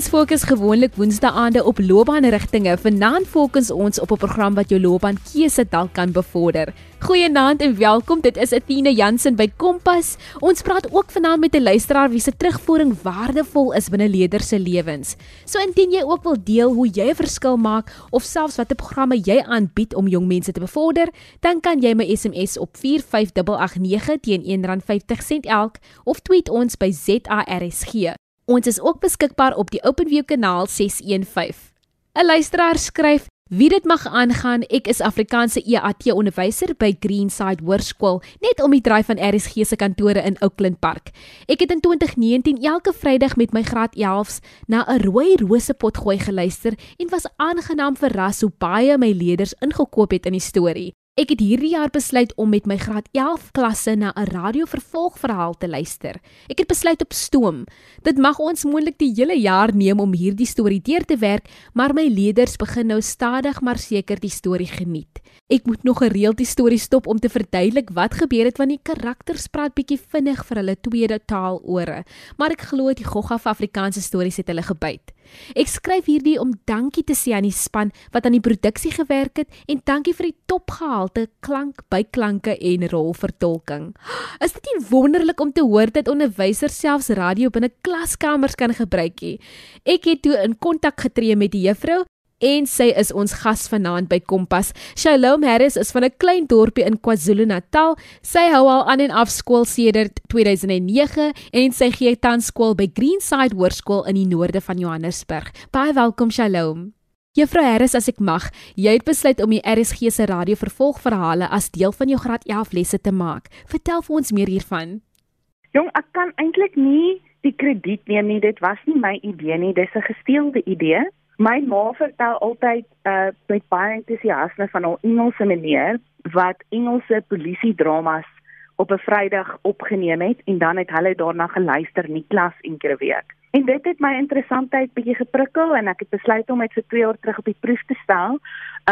Ons fokus gewoonlik woensdaande op loopbaanrigtinge. Vanaand fokus ons op 'n program wat jou loopbaankeuse dalk kan bevorder. Goeienaand en welkom. Dit is Athena Jansen by Kompas. Ons praat ook vanaand met 'n luisteraar wie se terugvoering waardevol is binne leerders se lewens. So indien jy ook wil deel hoe jy 'n verskil maak of selfs watter programme jy aanbied om jong mense te bevorder, dan kan jy my SMS op 45889 teen R1.50 elk of tweet ons by ZARSG. Ons is ook beskikbaar op die OpenView kanaal 615. 'n Luisteraar skryf: Wie dit mag aangaan, ek is Afrikaanse EAT onderwyser by Greenside Hoërskool, net om die draai van RSG se kantore in Oakland Park. Ek het in 2019 elke Vrydag met my graad 11s na 'n rooi rose pot gooi geluister en was aangenaam verras hoe baie my leerders ingekoop het in die storie. Ek het hierdie jaar besluit om met my graad 11 klasse na 'n radio vervolgverhaal te luister. Ek het besluit op stoom. Dit mag ons moontlik die hele jaar neem om hierdie storie deur te werk, maar my leerders begin nou stadig maar seker die storie geniet. Ek moet nog gereeld die storie stop om te verduidelik wat gebeur het want die karakters praat bietjie vinnig vir hulle tweede taalore, maar ek glo die gogga Afrikaanse stories het hulle gebyt. Ek skryf hierdie om dankie te sê aan die span wat aan die produksie gewerk het en dankie vir die topgehalte klank, byklanke en rolvertolking. Is dit nie wonderlik om te hoor dat onderwysers selfs radio binne klaskamers kan gebruik nie? Ek het toe in kontak getree met die juffrou en sy is ons gas vanaand by Kompas. Shalom Harris is van 'n klein dorpie in KwaZulu-Natal. Sy hou al aan en af skool sedert 2009 en sy gee tans skool by Greenside Hoërskool in die noorde van Johannesburg. Baie welkom Shalom. Juffrou Harris, as ek mag, jy het besluit om die RSG se radio vervolgverhale as deel van jou graad 11 lesse te maak. Vertel vir ons meer hiervan. Jong, ek kan eintlik nie die krediet neem nie. Dit was nie my idee nie. Dis 'n gesteelde idee. My ma vertel altyd uh met baie entoesiasme van haar Engelse meneer wat Engelse polisie dramas op 'n Vrydag opgeneem het en dan het hulle daarna geluister in klas een keer 'n week. En dit het my interessantheid bietjie geprikkel en ek het besluit om dit vir 2 jaar terug op die proef te stel.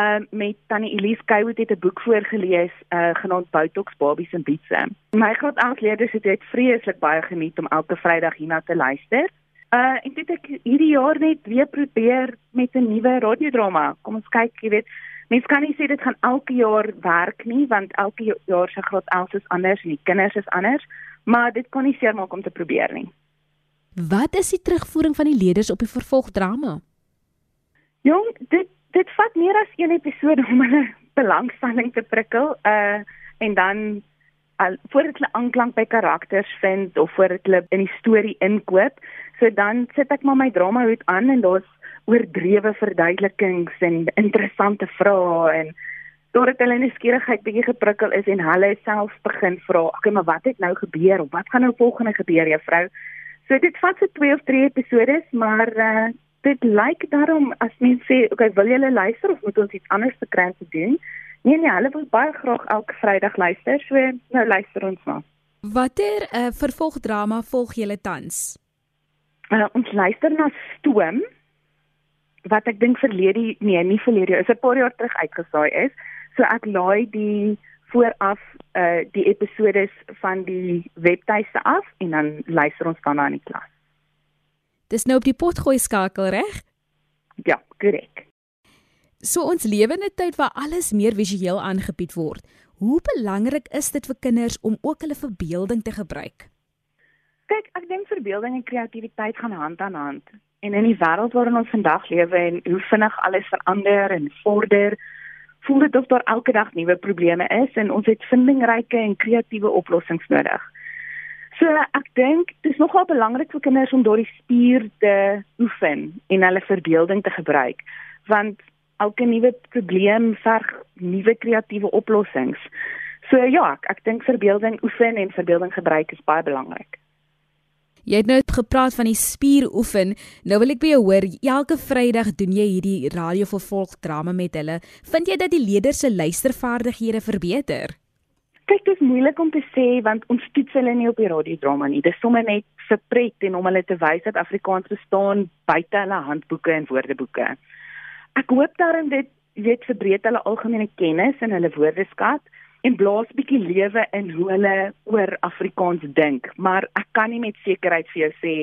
Uh met Tannie Elise Kuywood het 'n boek voorgeles uh genaamd Botox Babies en Bietse. My groot aanleerders het dit vreeslik baie geniet om elke Vrydag hierna te luister. Uh ek het ek hierdie jaar net weer probeer met 'n nuwe radiodrama. Kom ons kyk, jy weet, mens kan nie sê dit gaan elke jaar werk nie want elke jaar se graad 11 is anders en die kinders is anders, maar dit kan nie seer maak om te probeer nie. Wat is die terugvoering van die leerders op die vervolgdrama? Jong, dit dit vat meer as een episode om hulle belangstelling te prikkel, uh en dan al voordat hulle aanklank by karakters vind of voordat hulle in die storie inkoop, So dan sit ek maar my drama hoed aan en daar's oordrewe verduidelikings en interessante vrae en totdat hulle nuuskierigheid bietjie geprikkel is en hulle self begin vra, okay, maar wat het nou gebeur of wat gaan nou volgende gebeur, juffrou? So dit vat se 2 of 3 episode, maar uh, dit lyk daarom as mens sê, okay, wil julle luister of moet ons iets anders bekry te doen? Nee nee, hulle wil baie graag elke Vrydag luister, so nou luister ons maar. Watter uh, vervolgdrama volg julle tans? uh, ons luister na Stoom wat ek dink verlede nee nie verlede is 'n paar jaar terug uitgesaai is so ek laai die vooraf uh die episode van die webtuiste af en dan luister ons dan aan die klas. Dis nou op die potgooi skakel reg? Ja, korrek. So ons lewe in 'n tyd waar alles meer visueel aangebied word. Hoe belangrik is dit vir kinders om ook hulle verbeelding te gebruik? Kyk, ek dink verbeelding en kreatiwiteit gaan hand aan hand. En in die wêreld waarin ons vandag lewe en hoe vinnig alles verander en vorder, voel dit of daar elke dag nuwe probleme is en ons het vindingryke en kreatiewe oplossings nodig. So ek dink dit is nogal belangrik vir kinders om daardie spier te oefen en hulle verbeelding te gebruik, want elke nuwe probleem verg nuwe kreatiewe oplossings. So ja, ek, ek dink verbeelding oefen en verbeelding gebruik is baie belangrik. Jy het nou gepraat van die spieroefen. Nou wil ek by jou hoor, elke Vrydag doen jy hierdie radio vervolg drama met hulle. Vind jy dat die leerders se luistervaardighede verbeter? Kyk, dit is moeilik om te sê want ons toets hulle nie op die radiodrama nie. Dis sommer net vir pret en om hulle te wys dat Afrikaans bestaan buite hulle handboeke en woordeboeke. Ek hoop daarin dit weet verbreek hulle algemene kennis en hulle woordeskat en blaas bietjie lewe in hoe hulle oor Afrikaans dink, maar ek kan nie met sekerheid vir jou sê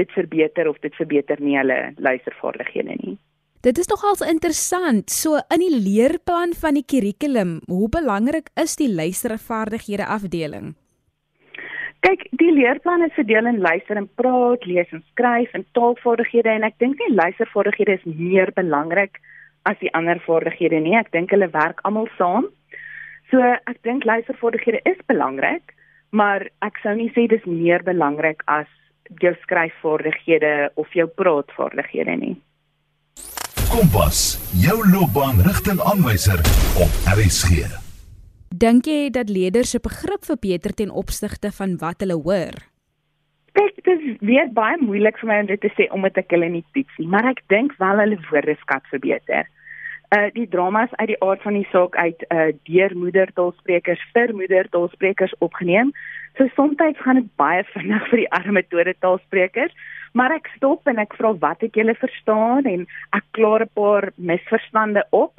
dit verbeter of dit verbeter nie hulle luistervaardighede nie. Dit is nogals interessant. So in die leerplan van die kurrikulum, hoe belangrik is die luistervaardighede afdeling? Kyk, die leerplan is verdeel in luister en praat, lees en skryf en taalvaardighede en ek dink nie luistervaardighede is meer belangrik as die ander vaardighede nie. Ek dink hulle werk almal saam. So ek dink luistervaardighede is belangrik, maar ek sou nie sê dis meer belangrik as jou skryfvaardighede of jou praatvaardighede nie. Kompas, jou loopbaanrigtingaanwyser op RSG. Dink jy dat leerders se begrip verbeter ten opsigte van wat hulle hoor? Dit is weer baie moeilik vir my om dit te sê omdat ek hulle nie toets nie, maar ek dink wel hulle woordeskat verbeter. Uh die dramas uit die aard van die saak uit uh deur moedertaalsprekers vir moedertaalsprekers opgeneem. So soms gaan dit baie vinnig vir die arme moedertaalsprekers. Maar ek stop en ek vra wat het julle verstaan en ek klaar 'n paar misverstande op.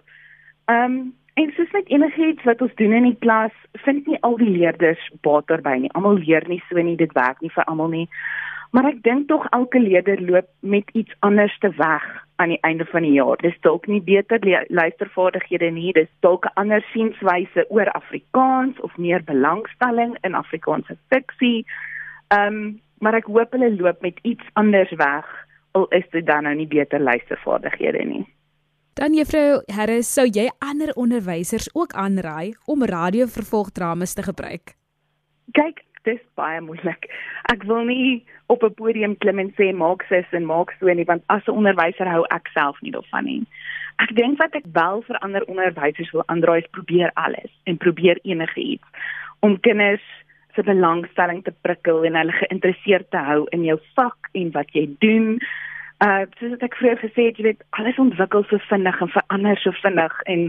Ehm um, en soos met enigiets wat ons doen in die klas, vind nie al die leerders baat daarby nie. Almal leer nie so nie, dit werk nie vir almal nie. Maar ek dink tog elke leerder loop met iets anders te weg aan die einde van die jaar. Dis dalk nie beter luistervaardighede nie, dis dalk 'n ander sienswyse oor Afrikaans of meer belangstelling in Afrikaanse fiksie. Ehm um, maar ek hoop hulle loop met iets anders weg al is dit dan nou nie beter luistervaardighede nie. Dan juffrou Harris, sou jy ander onderwysers ook aanraai om radiovervolgdramas te gebruik? Kyk, dis baie moeilik. Ek wil nie op 'n podium klim en sê maak sis en maak so nie want as 'n onderwyser hou ek self nie daarvan nie. Ek dink wat ek wel vir ander onderwysers wil aanraai is probeer alles en probeer enigiets om kinders se belangstelling te prikkel en hulle geïnteresseerd te hou in jou vak en wat jy doen. Uh soos ek vroeër gesê het, jy weet, alles ontwikkel so vinnig en verander so vinnig en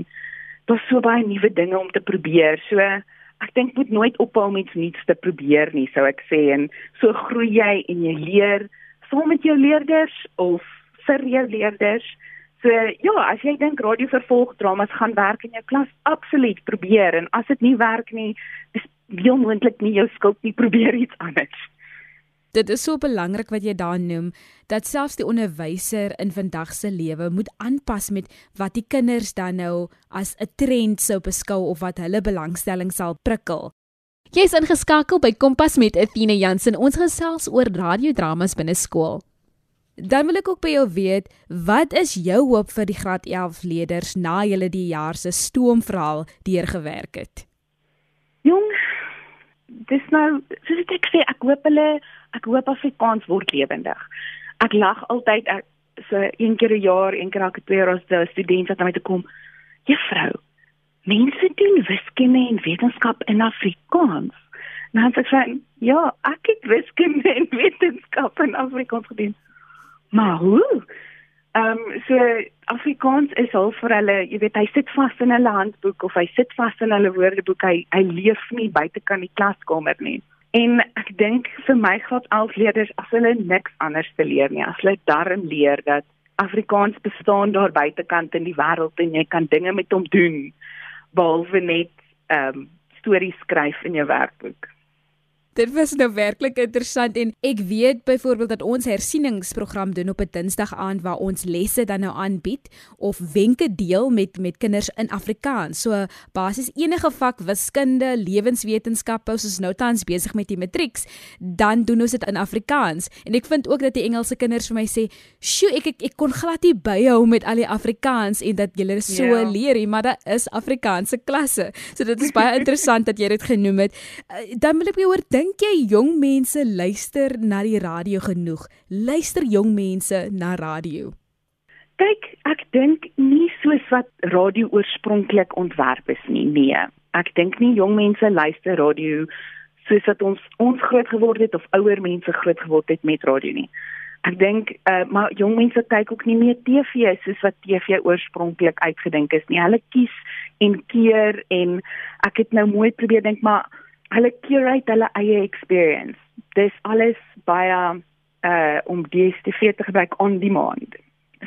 daar's so baie nuwe dinge om te probeer. So ek dink moet nooit ophou om iets nuuts te probeer nie, sou ek sê en so groei jy en jy leer saam met jou leerders of vir jou leerders. So ja, as jy dink radiovervolgdramas gaan werk in jou klas, absoluut probeer en as dit nie werk nie, is heel moontlik nie jou skuld nie, probeer iets anders. Dit is so belangrik wat jy daar noem dat selfs die onderwyser in vandag se lewe moet aanpas met wat die kinders dan nou as 'n trend sou beskou of wat hulle belangstelling sal prikkel. Jy's ingeskakel by Kompas met Athena Jansen. Ons gesels oor radiodramas binne skool. Dan wil ek ook by jou weet, wat is jou hoop vir die graad 11 leerders na hulle die jaar se stoomverhaal deurgewerk het? Jong, dis nou soos ek sê ek hoop hulle ek hoop Afrikaans word lewendig. Ek lag altyd ek so een keer 'n jaar, een keer elke twee jaar as 'n student wat na my toe kom. Juffrou, mense doen wiskunde en wetenskap in Afrikaans. Nou sê ek, ja, ek het wiskunde en wetenskap in Afrikaans gedoen. Maar hoe? Ehm um, so Afrikaans is al vir hulle, jy weet, hy sit vas in hulle handboek of hy sit vas in hulle woordeboek. Hy hy leef nie buite kan die klaskamer nie. En ek dink vir my graad 11 leerders as hulle niks anders te leer nie, as hulle darm leer dat Afrikaans bestaan daar buitekant in die wêreld en jy kan dinge met hom doen behalwe net ehm um, stories skryf in jou werkboek. Dit was nou werklik interessant en ek weet byvoorbeeld dat ons hersieningsprogram doen op 'n Dinsdag aand waar ons lesse dan nou aanbied of wenke deel met met kinders in Afrikaans. So basies enige vak wiskunde, lewenswetenskappe, ons is nou tans besig met die matrieks, dan doen ons dit in Afrikaans. En ek vind ook dat die Engelse kinders vir my sê, "Sjoe, ek ek, ek kon glad nie byhou met al die Afrikaans en dat julle so yeah. Ja. leer nie, maar daar is Afrikaanse klasse." So dit is baie interessant dat jy dit genoem het. Uh, dan wil ek weer hoor Dink jy jong mense luister na die radio genoeg? Luister jong mense na radio? Kyk, ek dink nie soos wat radio oorspronklik ontwerp is nie. Nee, ek dink nie jong mense luister radio soos wat ons ons groot geword het of ouer mense groot geword het met radio nie. Ek dink uh, maar jong mense kyk ook nie meer TV soos wat TV oorspronklik uitgedink is nie. Hulle kies en keer en ek het nou mooi probeer dink maar hulle curate hulle eie experience. Dis alles baie uh om DStv te gebruik on demand.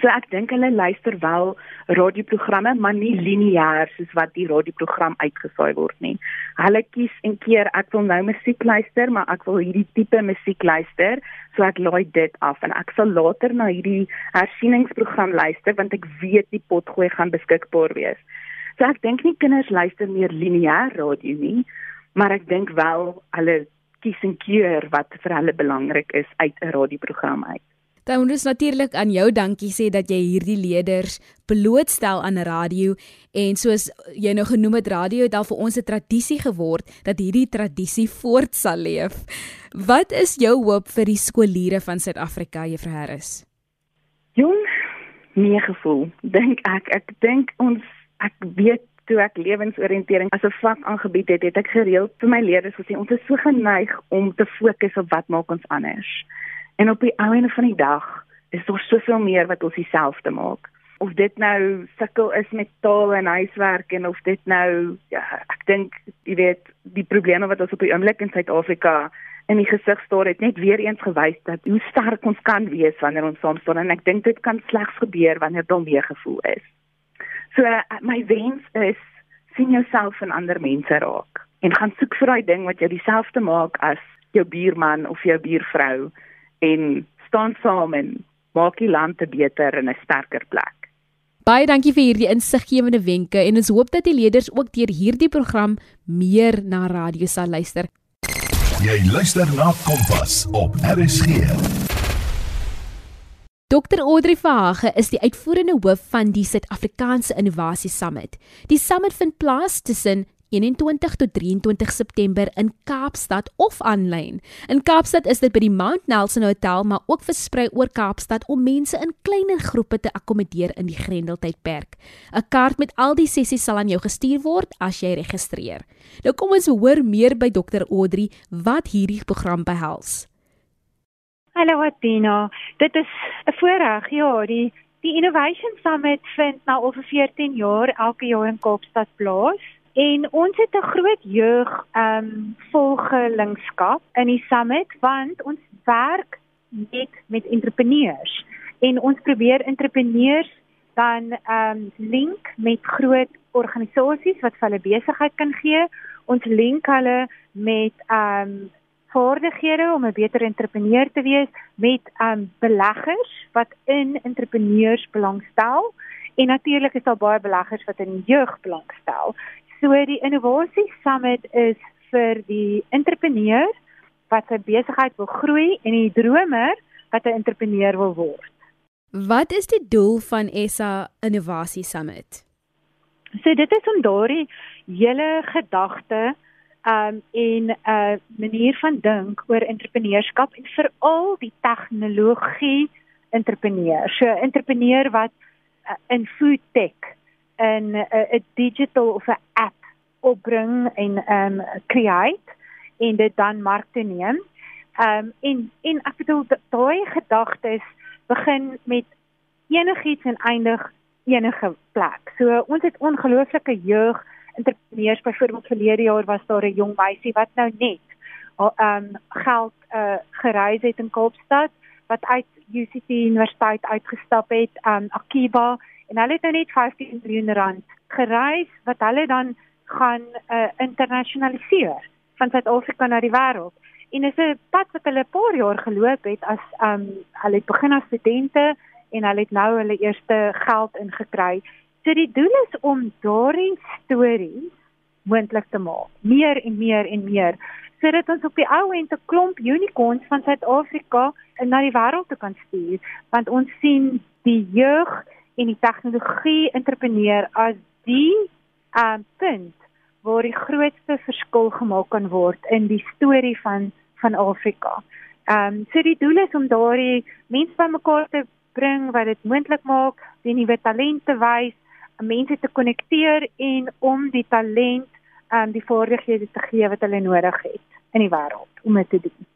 So ek dink hulle luister wel radioprogramme, maar nie lineêr soos wat die radioprogram uitgesaai word nie. Hulle kies en keer ek wil nou musiek luister, maar ek wil hierdie tipe musiek luister, so ek laai dit af en ek sal later na hierdie hersieningsprogram luister want ek weet die potgooi gaan beskikbaar wees. So ek dink nie kinders luister meer lineêr radio nie, maar ek dink wel hulle kies en keer wat vir hulle belangrik is uit 'n radioprogram uit. Dan moet ons natuurlik aan jou dankie sê dat jy hierdie leerders blootstel aan radio en soos jy nou genoem het radio het al vir ons 'n tradisie geword dat hierdie tradisie voort sal leef. Wat is jou hoop vir die skooliere van Suid-Afrika, Juffrou Harris? Jong, nie gevoel. Dink ek ek dink ons ek weet toe ek lewensoriëntering as 'n vak aangebied het, het ek gereeld vir my leerders gesê ons is so geneig om te fokus op wat maak ons anders. En op die einde van die dag is daar soveel meer wat ons dieselfde maak. Of dit nou sukkel is met taal en huiswerk en of dit nou ja, ek dink jy weet die probleme wat ons op die oomblik in Suid-Afrika in die gesig staar het net weer eens gewys dat hoe sterk ons kan wees wanneer ons saam staan en ek dink dit kan slegs gebeur wanneer daar meer gevoel is. So uh, my wens is sien jouself in ander mense raak en gaan soek vir daai ding wat jou dieselfde maak as jou buurman of jou buurvrou en staan saam en maak die land te beter en 'n sterker plek. Baie dankie vir hierdie insiggewende wenke en ons hoop dat die leerders ook deur hierdie program meer na radio sal luister. Jy luister na Kompas op RSG. Dr Audrey Verhage is die uitvoerende hoof van die Suid-Afrikaanse Innovasie Summit. Die summit vind plaas tussen 21 tot 23 September in Kaapstad of aanlyn. In Kaapstad is dit by die Mount Nelson Hotel, maar ook versprei oor Kaapstad om mense in kleiner groepe te akkommodeer in die Grendeltydperk. 'n Kaart met al die sessies sal aan jou gestuur word as jy registreer. Nou kom ons hoor meer by Dr Audrey wat hierdie program behels. Hallo Atina, dit is 'n voorreg. Ja, die die Innovation Summit vind nou oor 14 jaar elke jaar in Kaapstad plaas. En ons het 'n groot jeug ehm um, volgelingskap in die summit want ons werk net met entrepreneurs en ons probeer entrepreneurs dan ehm um, link met groot organisasies wat hulle besigheid kan gee. Ons link hulle met ehm um, vaardighede om 'n beter entrepreneur te wees met um, beleggers wat in entrepreneurs belangstel. En natuurlik is daar baie beleggers wat in jeug belangstel. So die innovasie summit is vir die entrepreneur wat sy besigheid wil groei en die dromer wat 'n entrepreneur wil word. Wat is die doel van SA Innovasie Summit? So dit is om daardie hele gedagte um en 'n uh, manier van dink oor entrepreneurskap en veral die tegnologie entrepreneur. So entrepreneur wat uh, in food tech in 'n uh, digital of 'n app opbring en um, create en dit dan mark te neem. Um, en en ek bedoel daai gedagtes begin met enigiets en eindig enige plek. So ons het ongelooflike jeug entrepreneurs byvoorbeeld verlede jaar was daar 'n jong meisie wat nou net ehm um, geld uh, gereis het in Kaapstad wat uit UCT Universiteit uitgestap het aan um, Akiba en hulle het nou net 15 miljoen rand gereis wat hulle dan gaan uh, internasionaliseer van Suid-Afrika na die wêreld. En dis 'n pad wat hulle 'n paar jaar geloop het as um hulle het begin as studente en hulle het nou hulle eerste geld ingekry. So die doel is om daardie stories moontlik te maak, meer en meer en meer sodat ons op die ou end 'n klomp unicorns van Suid-Afrika na die wêreld te kan stuur, want ons sien die jeug en die tegnologie entrepreneur as die um punt waar die grootste verskil gemaak kan word in die storie van van Afrika. Um so die doel is om daardie mense bymekaar te bring wat dit moontlik maak, die nuwe talente wys, mense te konnekteer en om die talent um die vaardighede te gee wat hulle nodig het in die wêreld om dit te doen.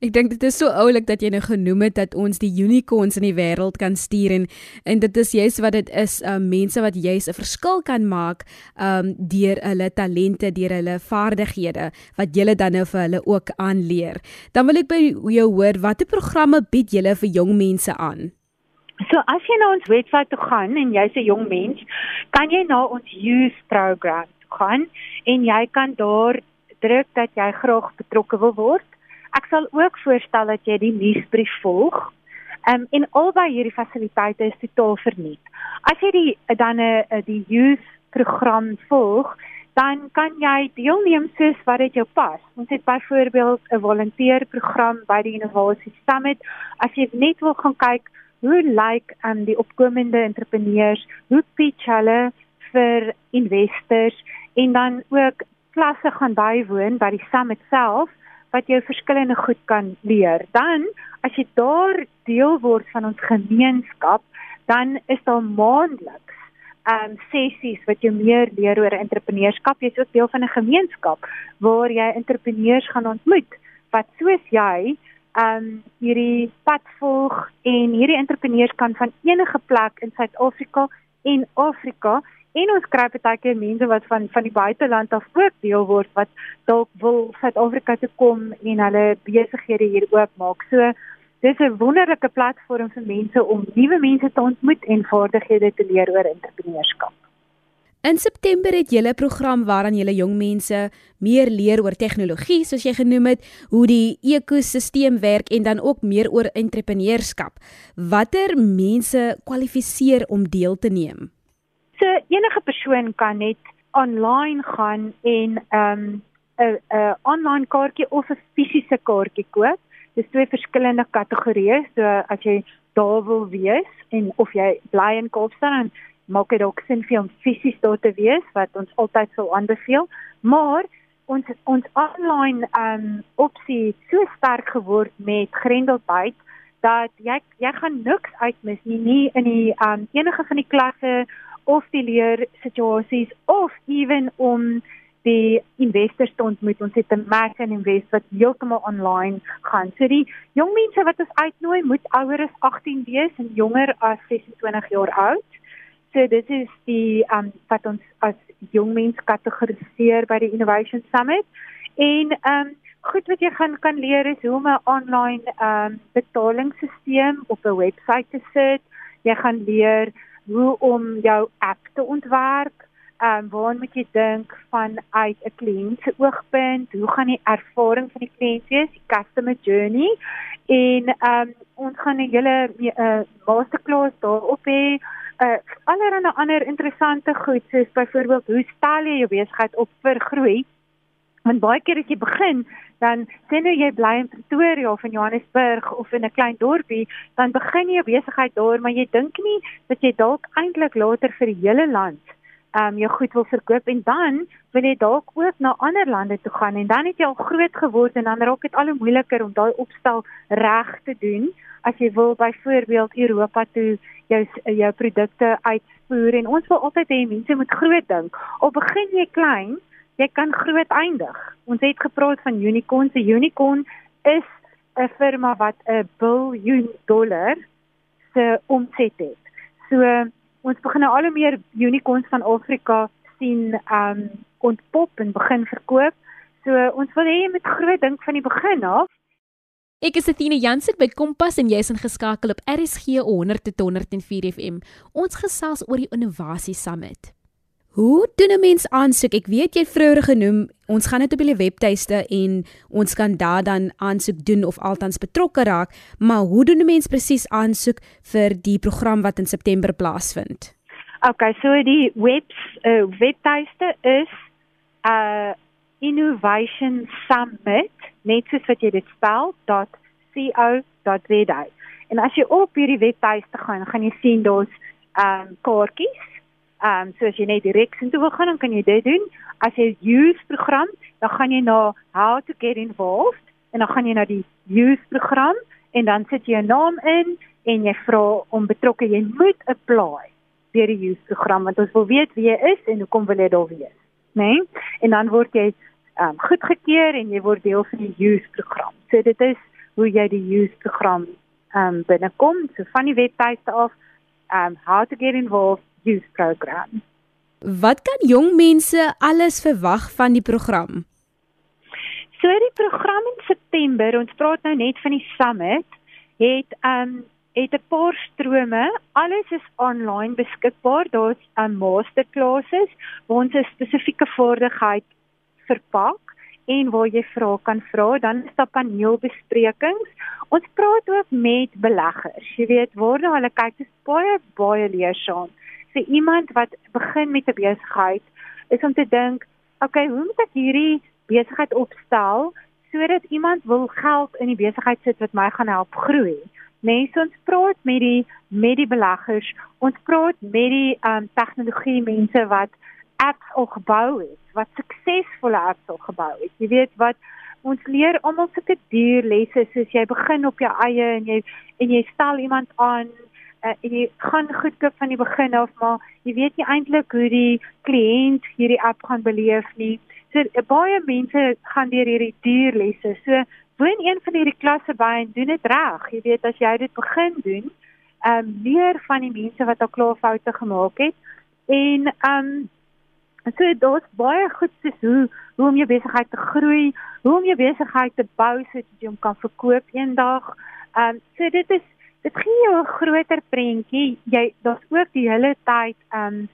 Ek dink dit is so oulik dat jy nou genoem het dat ons die unicorns in die wêreld kan stuur en en dit is juist wat dit is, um, mense wat juist 'n verskil kan maak um deur hulle talente, deur hulle vaardighede wat jy dan nou vir hulle ook aanleer. Dan wil ek by jou hoor watter programme bied julle vir jong mense aan? So as jy na ons webwerf toe gaan en jy's 'n jong mens, kan jy na ons youth program gaan en jy kan daar druk dat jy graag betrokke wil word. Ek sal ook voorstel dat jy die nuusbrief volg. Um, en albei hierdie fasiliteite is totaal verniet. As jy die dan 'n uh, eh, die youth program volg, dan kan jy deelneem soos wat dit jou pas. Ons het byvoorbeeld 'n volunteerprogram by die Innovasie Summit. As jy net wil gaan kyk hoe lyk like, um, die opkomende entrepreneurs, hoe pitch hulle vir investors en dan ook klasse gaan bywoon by die summit self wat jou verskillende goed kan leer. Dan as jy daar deel word van ons gemeenskap, dan is daar maandeliks um sessies wat jou meer leer oor entrepreneurskap. Jy's ook deel van 'n gemeenskap waar jy entrepreneurs gaan ontmoet wat soos jy um hierdie pad volg en hierdie entrepreneurs kan van enige plek in Suid-Afrika en Afrika en ons kry baie keer mense wat van van die buiteland af ook deel word wat dalk wil Suid-Afrika toe kom en hulle besighede hier oopmaak. So Dis 'n wonderlike platform vir mense om nuwe mense te ontmoet en vaardighede te leer oor entrepreneurskap. In September het julle 'n program waaraan julle jong mense meer leer oor tegnologie, soos jy genoem het, hoe die ekosisteem werk en dan ook meer oor entrepreneurskap. Watter mense kwalifiseer om deel te neem? So enige persoon kan net online gaan en 'n um, 'n online kaartjie of 'n fisiese kaartjie koop dis twee verskillende kategorieë. So as jy daar wil wees en of jy bly in Kaapstad dan maak dit ook sin vir om fisies daar te wees wat ons altyd sou aanbeveel. Maar ons ons online um opsie so sterk geword met Grendelbyt dat jy jy gaan niks uitmis nie nie in die um enige van die klasse of die leer situasies of ewen om die investors te ontmoet. Ons het 'n Mac and Invest wat heeltemal online gaan. So die jong mense wat ons uitnooi moet ouer as 18 wees en jonger as 26 jaar oud. So dit is die um wat ons as jong mens kategoriseer by die Innovation Summit. En um goed wat jy gaan kan leer is hoe om 'n online um betalingsstelsel op 'n webwerf te sit. Jy gaan leer hoe om jou app te ontwerp ehm um, waar moet jy dink van uit 'n kliënt se oogpunt? Hoe gaan die ervaring van die kliënt wees, die customer journey? En ehm um, ons gaan 'n hele uh, masterclass daarop hê. Uh allerlei ander interessante goed soos byvoorbeeld hoe stel jy jou besigheid op vir groei? Want baie keer as jy begin, dan sien nou jy bly in Pretoria of in Johannesburg of in 'n klein dorpie, dan begin jy jou besigheid daar, maar jy dink nie dat jy dalk eintlik later vir die hele land um jou goed wil verkoop en dan wil jy dalk ook na ander lande toe gaan en dan het jy al groot geword en dan raak dit al hoe moeiliker om daai opstel reg te doen as jy wil byvoorbeeld Europa toe jou jou produkte uitspoor en ons wil altyd hê mense moet groot dink. Al begin jy klein, jy kan groot eindig. Ons het gepraat van unicorns. 'n Unicorn is 'n firma wat 'n biljoen dollar se omset het. So ons begin nou al hoe meer unicorns van Afrika sien um ontpop en begin verkoop. So ons wil hê jy moet groot dink van die begin af. Ek is Athena Jansen by Kompas en jy is ingeskakel op RSG 100 tot 104 FM. Ons gesels oor die Innovasie Summit. Hoe doen 'n mens aansoek? Ek weet jy vroeër genoem, ons gaan dit op die webtuiste en ons kan daar dan aansoek doen of altans betrokke raak, maar hoe doen 'n mens presies aansoek vir die program wat in September plaasvind? Okay, so die webs uh, webtuiste is uh Innovation Summit, net soos wat jy dit spel, .co.za. En as jy op hierdie webtuiste gaan, gaan jy sien daar's um kaartjies Ehm um, so as jy net direk sin toe wil gaan, dan kan jy dit doen. As jy youth program, dan gaan jy na how to get involved en dan gaan jy na die youth program en dan sit jy jou naam in en jy vra om betrokke jy moet apply vir die youth program want ons wil weet wie jy is en hoekom wil jy daar wees, né? Nee? En dan word jy ehm um, goedgekeur en jy word deel van die youth program. So dit is hoe jy die youth program ehm um, binnekom, so van die webtuiste af, ehm um, how to get involved youth program. Wat kan jong mense alles verwag van die program? So die program in September, ons praat nou net van die summit, het um het 'n paar strome. Alles is aanlyn beskikbaar. Daar's 'n masterclasses waar ons 'n spesifieke vaardigheid verpak en waar jy vra kan vra, dan is daar paneelbesprekings. Ons praat ook met beleggers. Jy weet, waar hulle kyk, dis baie baie leersaam. Vir iemand wat begin met 'n besigheid, is om te dink, okay, hoe moet ek hierdie besigheid opstel sodat iemand wil geld in die besigheid sit wat my gaan help groei? Mense ons praat met die met die beleggers, ons praat met die um tegnologie mense wat apps al gebou het, wat suksesvolle apps al gebou het. Jy weet wat ons leer almal sulke duur lesse soos jy begin op jou eie en jy en jy stel iemand aan uh, en jy gaan goed koop van die begin af, maar jy weet nie eintlik hoe die kliënt hierdie app gaan beleef nie. So baie mense gaan deur hierdie duur lesse. So woon een van hierdie klasse by en doen dit reg. Jy weet as jy dit begin doen, ehm um, leer van die mense wat al klaar foute gemaak het en ehm um, so daar's baie goed soos hoe hoe om jou besigheid te groei, hoe om jou besigheid te bou sodat jy hom kan verkoop eendag. Ehm um, so dit is dit gee jou 'n groter prentjie. Jy daar's ook die hele tyd ehm um,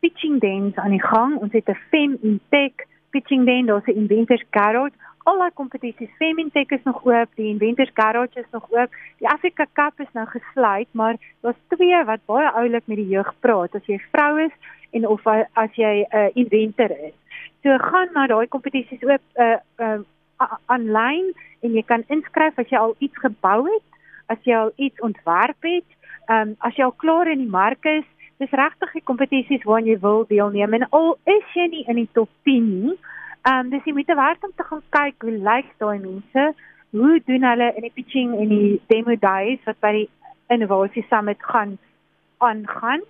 pitching days aan die gang. Ons het 'n fem in tech pitching day, daar's 'n inventors garage al daai kompetisies Femintech is nog oop, die Inventors Garage is nog oop. Die Africa Cup is nou gesluit, maar daar's twee wat baie oulik met die jeug praat. As jy vrou is en of as jy 'n uh, inventor is. So gaan na daai kompetisies oop uh uh aanlyn en jy kan inskryf as jy al iets gebou het, as jy al iets ontwerp het, um as jy al klaar in die mark is. Dis regtig die kompetisies waaraan jy wil deelneem en al is jy nie in die top 10 nie, Ehm um, dis jy moet werd om te gaan kyk hoe lyk daai mense, hoe doen hulle in die pitching en die demo days wat by die innovasie summit gaan aangaan.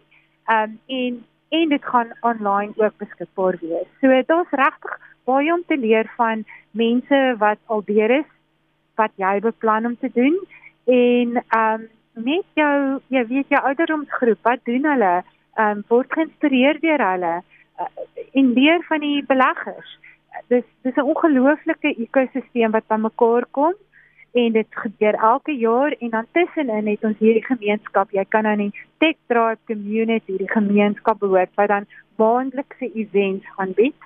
Ehm um, en en dit gaan online ook beskikbaar wees. So daar's regtig baie om te leer van mense wat al deur is wat jy beplan om te doen en ehm um, met jou jy weet jou ouderdomsgroep wat doen hulle ehm um, word geïnspireer deur hulle uh, en leer van die beleggers. Dis dis 'n ongelooflike ekosisteem wat bymekaar kom en dit gebeur elke jaar en dan tussenin het ons hierdie gemeenskap jy kan aan die Tech Drive community die gemeenskap behoort wat dan maandelikse events aanbied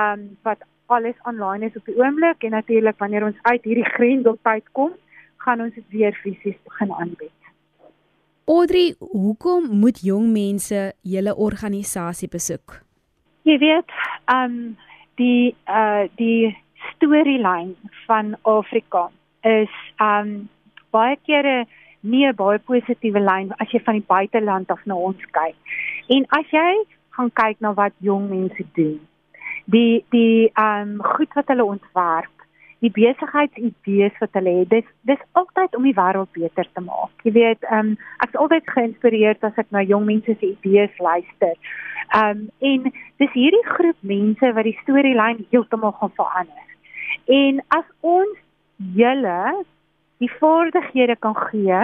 um wat alles online is op die oomblik en natuurlik wanneer ons uit hierdie grendeltyd kom gaan ons dit weer fisies begin aanbied Audrey, hoekom moet jong mense julle organisasie besoek? Jy weet, um die uh die storielyn van Afrika is um baie kere nie 'n baie positiewe lyn as jy van die buiteland af na ons kyk. En as jy gaan kyk na wat jong mense doen, die die um goed wat hulle ontwerp, die besigheidsidees wat hulle het, dis dis altyd om die wêreld beter te maak. Jy weet, um ek's altyd geïnspireerd as ek na jong mense se idees luister. Um en dis hierdie groep mense wat die storielyn heeltemal gaan verander. En as ons julle die vaardighede kan gee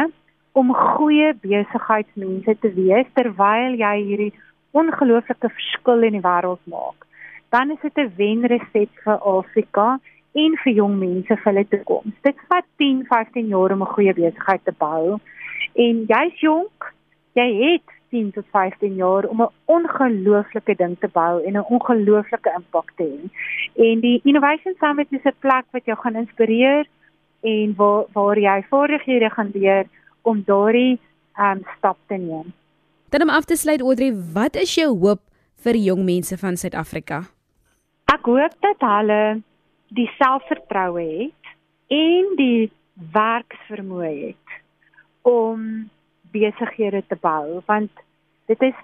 om goeie besigheidsmense te wees terwyl jy hierdie ongelooflike verskil in die wêreld maak, dan is dit 'n wenresep vir Afrika en vir jong mense vir hulle toekoms. Dit vat 10, 15 jaar om 'n goeie besigheid te bou. En jy's jonk, jy het 10 tot 15 jaar om 'n ongelooflike ding te bou en 'n ongelooflike impak te hê. En die Innovation Summit is 'n plek wat jou gaan inspireer en waar waar jy vaardighede gaan leer om daardie um, stap te neem. Dan om af te sluit Audrey, wat is jou hoop vir jong mense van Suid-Afrika? Ek hoop dat hulle die selfvertroue het en die werksvermoë het om besighede te bou want dit is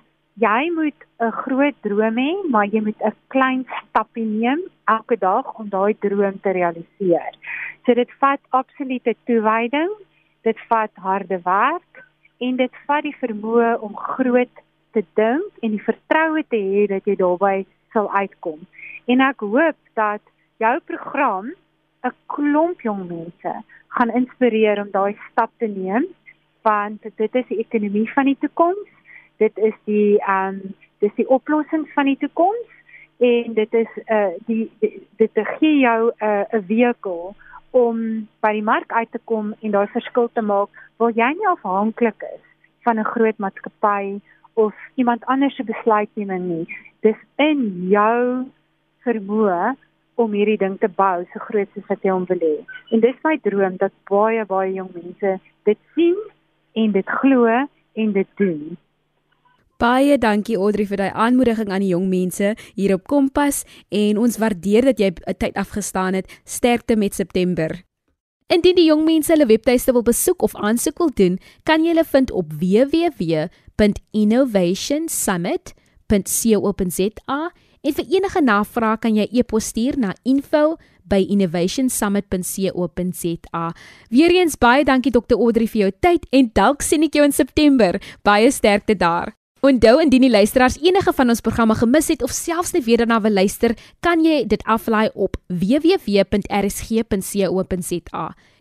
jy moet 'n groot droom hê maar jy moet 'n klein stappie neem elke dag om daai droom te realiseer. So dit vat absolute toewyding, dit vat harde werk en dit vat die vermoë om groot te dink en die vertroue te hê dat jy daarbey sal uitkom. En ek hoop dat jou program 'n klomp jong mense gaan inspireer om daai stap te neem want dit is die ekonomie van die toekoms. Dit is die ehm um, dis die oplossing van die toekoms en dit is uh die dit, dit gee jou 'n uh, 'n vehikel om by die mark uit te kom en daai verskil te maak waar jy nie afhanklik is van 'n groot maatskappy of iemand anders se besluitneming nie. Dis in jou vermoë om hierdie ding te bou so groot soos wat jy hom wil hê. En dis my droom dat baie baie jong mense dit sien en dit glo en dit doen. Baie dankie Audrey vir daai aanmoediging aan die jong mense hier op Kompas en ons waardeer dat jy 'n tyd afgestaan het. Sterkte met September. Indien die jong mense hulle webtuiste wil besoek of aansoek wil doen, kan jy hulle vind op www.innovationsummit.co.za en vir enige navrae kan jy e-pos stuur na info@innovationsummit.co.za. Weereens baie dankie Dr. Audrey vir jou tyd en dalk sien ek jou in September. Baie sterkte daar. Onthou indien die luisteraars enige van ons programme gemis het of selfs net weer daarna wil luister, kan jy dit aflaai op www.rsg.co.za.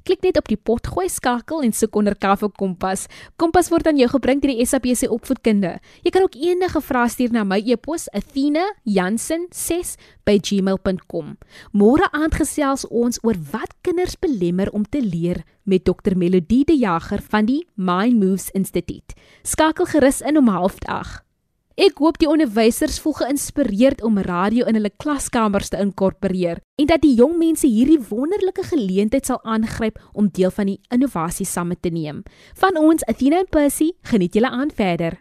Klik net op die potgooi skakel en soek onder Kaffie Kompas. Kompas word aan jou gebring deur die SABC Opvoedkunde. Jy kan ook enige vrae stuur na my e-pos athena.jansen6@gmail.com. Môre aand gesels ons oor wat kinders belemmer om te leer met Dr Melodie de Jager van die Mind Moves Instituut. Skakel gerus in om 08:30. Ek hoop die onderwysers voel geïnspireerd om radio in hulle klaskamers te inkorporeer en dat die jong mense hierdie wonderlike geleentheid sal aangryp om deel van die innovasie saam te neem. Van ons Athena en Percy, geniet julle aan verder.